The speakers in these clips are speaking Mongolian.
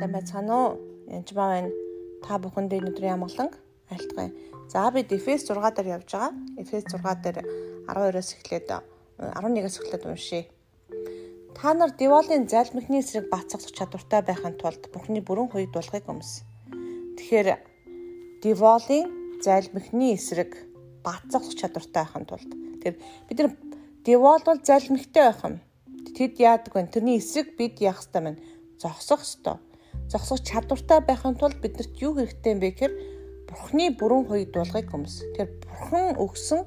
Сайн байцгаана уу? Янж маа байна. Та бүхэнд өнөөдрийн амгалан айлтгая. За бид Эфес 6 дээр явж байгаа. Эфес 6 дээр 12-оос эхлээд 11-оос эхлээд уншия. Та нар Деволын залмихны эсрэг бацсах чадвартай байхын тулд Бурхны бүрэн хуйд дуулахыг өмс. Тэгэхээр Деволын залмихны эсрэг бацсах чадвартай байхын тулд тэр бид нар Девол бол залмихтай байх юм. Тэд яадаг вэ? Тэрний эсрэг бид яах ёстой мэн? Зогсох ёстой зогсох чадвартай байхын тулд биднэрт юу хэрэгтэй юм бэ гэхээр Бурхны бүрэн хуйд дуулахыг өмс. Тэгэхээр Бурхан өгсөн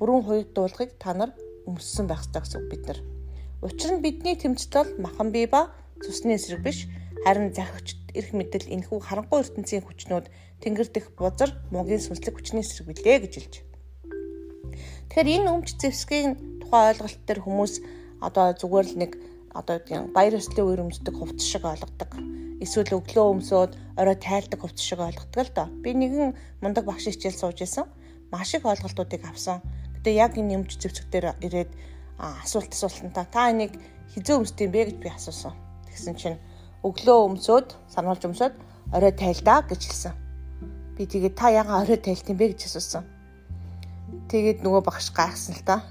бүрэн хуйд дуулахыг та нар өмссөн байх ёстой гэсэн бид нар. Учир нь бидний тэмцэл махан бие ба цусны эсрэг биш харин захирч эрх мэдэл энэхүү харанхуй ертөнцийн хүчнүүд тэнгэр дэх бузар мугийн сүнслэг хүчний эсрэг билээ гэж хэлж. Тэгэхээр энэ өмч зэвсгийн тухай ойлголт төр хүмүүс одоо зүгээр л нэг одоо тийм баяр ёслолын үер өмсдөг хувцс шиг ойлгодог эсвэл өглөө өмсөөд орой тайлдаг хувцс шиг ойлгодог л доо. Би нэгэн мундаг багш хичээл сууж исэн. Маш их ойлголтуудыг авсан. Гэтэ яг энэ юмч зэвсэг дээр ирээд асуулт асуултантаа та энийг хизээ өмсдөм бэ гэж би асуусан. Тэгсэн чинь өглөө өмсөөд сануулж өмсөөд орой тайлдаа гэж хэлсэн. Би тэгээд та яга орой тайлт юм бэ гэж асуусан. Тэгээд нөгөө багш гайхсан л та.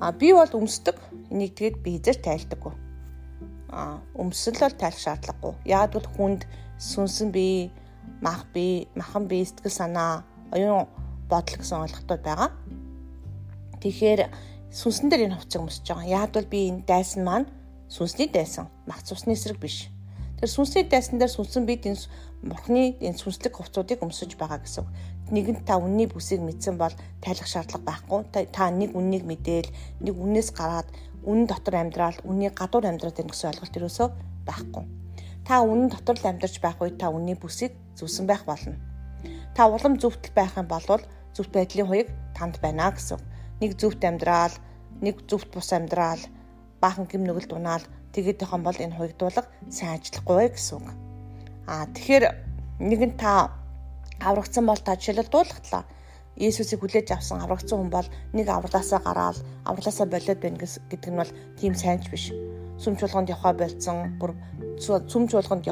А би бол өмсдөг. Энийг тэгээд би хизээр тайлдаггүй өмсөл бол тайлах шаардлагагүй. Яг бол хүнд сүнсэн бие, мах бие, махан бие, сэтгэл санаа, оюун бодол гэсэн ойлголтууд байгаа. Тэгэхээр сүнсэн дээр энэ хувцас өмсөж байгаа. Яг бол би энэ дайсан маань сүнсний дайсан, мах цусны эсрэг биш. Тэр сүнсний дайсан дээр сүнсэн бид энэ бурхны энэ сүнслэг хувцсуудыг өмсөж байгаа гэсэн. Нэгэнт та үнний бүсийг мэдсэн бол тайлах шаардлага байхгүй. Та нэг үннийг мэдээл, нэг үннээс гараад үнэн дотор амьдрал, үнний гадуур амьдраад байна гэсэн ойлголт ерөөсөө байхгүй. Та үнэн дотор л амьдарч байх үед та үнний бүсийг зүвсэн байх болно. Та улам зөвтөл байх юм бол зөвхт байдлын хуйг танд байна гэсэн. Нэг зөвхт амьдрал, нэг зөвхт бус амьдрал, баахан гим нүгэлд унаал тэгээд тохиом бол энэ хуйгдуулга сайн ажиллахгүй гэсэн үг. Аа тэгэхээр нэгэн та аврагдсан бол та жишээлбэл дуулахтлаа Есүсийг хүлээж авсан аврагдсан хүн бол нэг авралаасаа гараад авралаасаа болоод байна гэдэг нь бол тийм сайнч биш. Сүмч болгонд явхаа болцсон бүр сүмч болгонд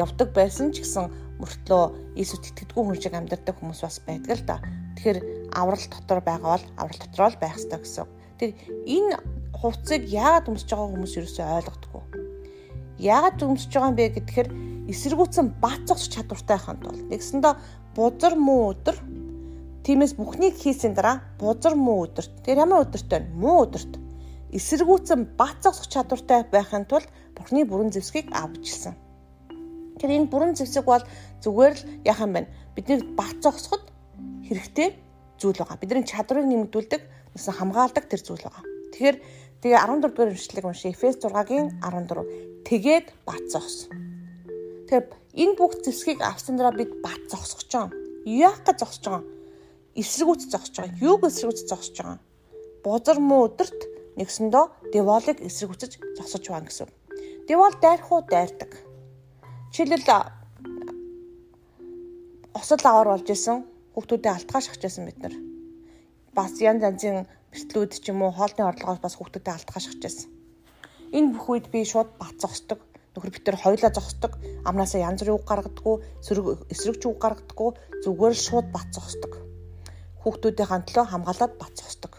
явдаг байсан ч гэсэн мөртлөө Иесус итгэдэггүй хүн шиг амьдардаг хүмүүс бас байдаг л да. Тэгэхээр аврал дотор байгаа бол аврал дотроо л байх хэрэгтэй гэсэн. Тэр энэ хувцсыг яагаад өмсөж байгаа хүмүүс ерөөсөй ойлгодоггүй. Яагаад өмсөж байгаа юм бэ гэхээр эсэргүүцэн зогсох чадвартай ханд бол нэгсэндээ бузар муу өдөр Тиймээс бүхнийг хийсийн дараа бузар муу өдөрт тэр ямар өдөрт вэ? Муу өдөрт эсэргүүцэн бат зогсох чадвартай байхын тулд Бурхны бүрэн зэвсгийг авчилсан. Тэгэхээр энэ бүрэн зэвсэг бол зүгээр л юм бэ? Бидний бат зогсоход хэрэгтэй зүйл байгаа. Бидний чадрыг нэмэгдүүлдэг, нэсэн хамгаалдаг тэр зүйл байгаа. Тэгэхээр тэгээ 14 дугаар уншлыг уншия. Эфес 6-гийн 14. Тэгээд бат зогс. Тэгэхээр энэ бүх зэвсгийг авсан дараа бид бат зогсож байгаа. Яах гэж зогсож байгаа? Эсрэгүүц зогсож байгаа. Юуг эсрэгүүц зогсож байгаа? Бузар муу өдөрт нэгсэндөө деволыг эсрэгүүцэж зогсож байгаа гэсэн. Девол дайрхуу дайрдаг. Жишээлбэл осол аваар болж исэн хүүхдүүдэд алтгаа шахажсэн бид нар. Бас янз янзын бэртлүүд ч юм уу хоолны орлогоос бас хүүхдүүдэд алтгаа шахажсэн. Энэ бүх үед би шууд бат зогсдог нөхөр битэр хоёлаа зогсдог амнаасаа янз бүрийн үг гаргадаггүй эсрэг ч үг гаргадаггүй зүгээр л шууд бат зогсдог хүүхдүүдийн хандлоо хамгаалаад бат зогсдог.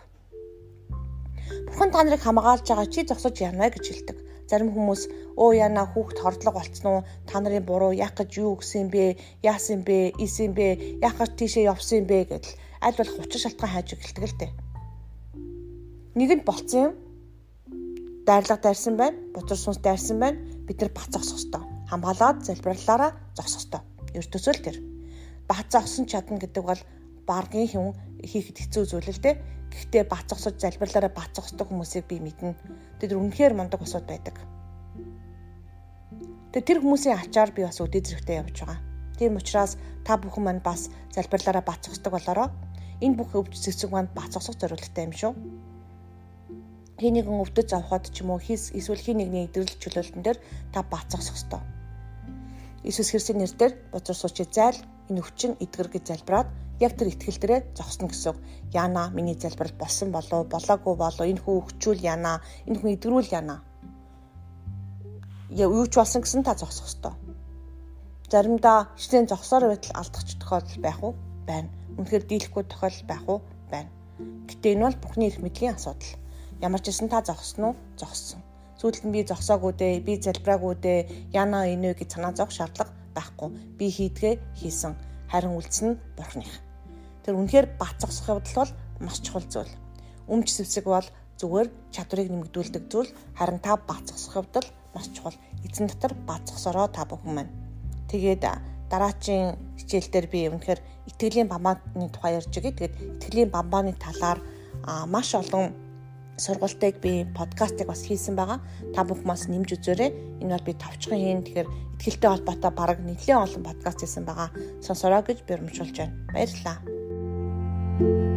Бурхан та нарыг хамгаалж байгаа чи зогсож яана гэж хэлдэг. Зарим хүмүүс өө яна хүүхд хордлого болцсон уу? Та нарын буруу яах гэж юу гисэн бэ? Яасан бэ? Исэн бэ? Яах гэж тийшээ явсан бэ гэдэл аль болох учир шалтгаан хайж эхэлдэг л дээ. Нэг нь болцсон юм. Дайрлага дайрсан байна. Бузар сүнс дайрсан байна. Бид нар бат зогсох ёстой. Хамгаалаад залбирлаараа зогсох ёстой. Ертөсөл тэр. Бат зогсон чадна гэдэг бол баргийн хүн хийхэд хэцүү зүйл л дээ. Гэхдээ бацгасаж залбирлаараа бацгасдаг хүмүүсийг би мэднэ. Тэд үнэхээр мундаг босоод байдаг. Тэгээ тэр хүмүүсийн ачаар би бас өдөө зэрэгтэй явж байгаа. Тийм учраас та бүхэн маань бас залбирлаараа бацгасдаг болороо энэ бүх өвч зэвсэг манд бацгасах зорилготой юм шүү. Хий нэгэн өвдөж авахад ч юм уу хийс эсвэл хий нэгний идэвхтэй чөлөөлтөн дээр та бацгасах ёстой. Иесус Христосийн нэрээр бузар суучи зайл энэ өвчин эдгэр гэж залбираад яг тэр ихтгэл дээрээ зогсно гэсэн. Яна миний залбирал болсон болов болоогүй болов энэ хүн өгчүүл яна энэ хүн эдгэрүүл яна. Яа юу ч болсон гэсэн та зогсох ёстой. заримдаа хичнээн зогсоор байтал алдах тохиолдол байх уу? Байна. Үнэхээр дийлэхгүй тохиолдол байх уу? Байна. Гэтэ энэ бол Бурхны эрх мэдлийн асуудал. Ямар ч гэсэн та зогсон уу? Зогссон. Сүүлд нь би зогсоогүй дээ, би залбираагүй дээ, яна инөө гэж санаа зовх шаардлага байхгүй. Би хийдгээ хийсэн. Харин үлдсэн нь Бурхных. Тэр үнэхээр бат зогсох явдал бол маш чухал зүйл. Өмч сэвсэг бол зүгээр чадварыг нэмэгдүүлдэг зүйл, харин та бат зогсох явдал маш чухал. Эзэн дотор бат зогсороо та бүхэн маань Тэгээд дараачийн хичээлдэр би үнэхээр итгэлийн бамбааны тухай ярьж байгаа. Тэгээд итгэлийн бамбааны талаар маш олон сургалтыг би подкастыг бас хийсэн байгаа. Та бүхэн бас нэмж үзээрэй. Энэ бол би тавчхан хийн. Тэгэхээр итгэлтэй холбоотой бараг нэлээд олон подкаст хийсэн байгаа. Сонсороо гэж би урамшуулж байна. Баярлалаа.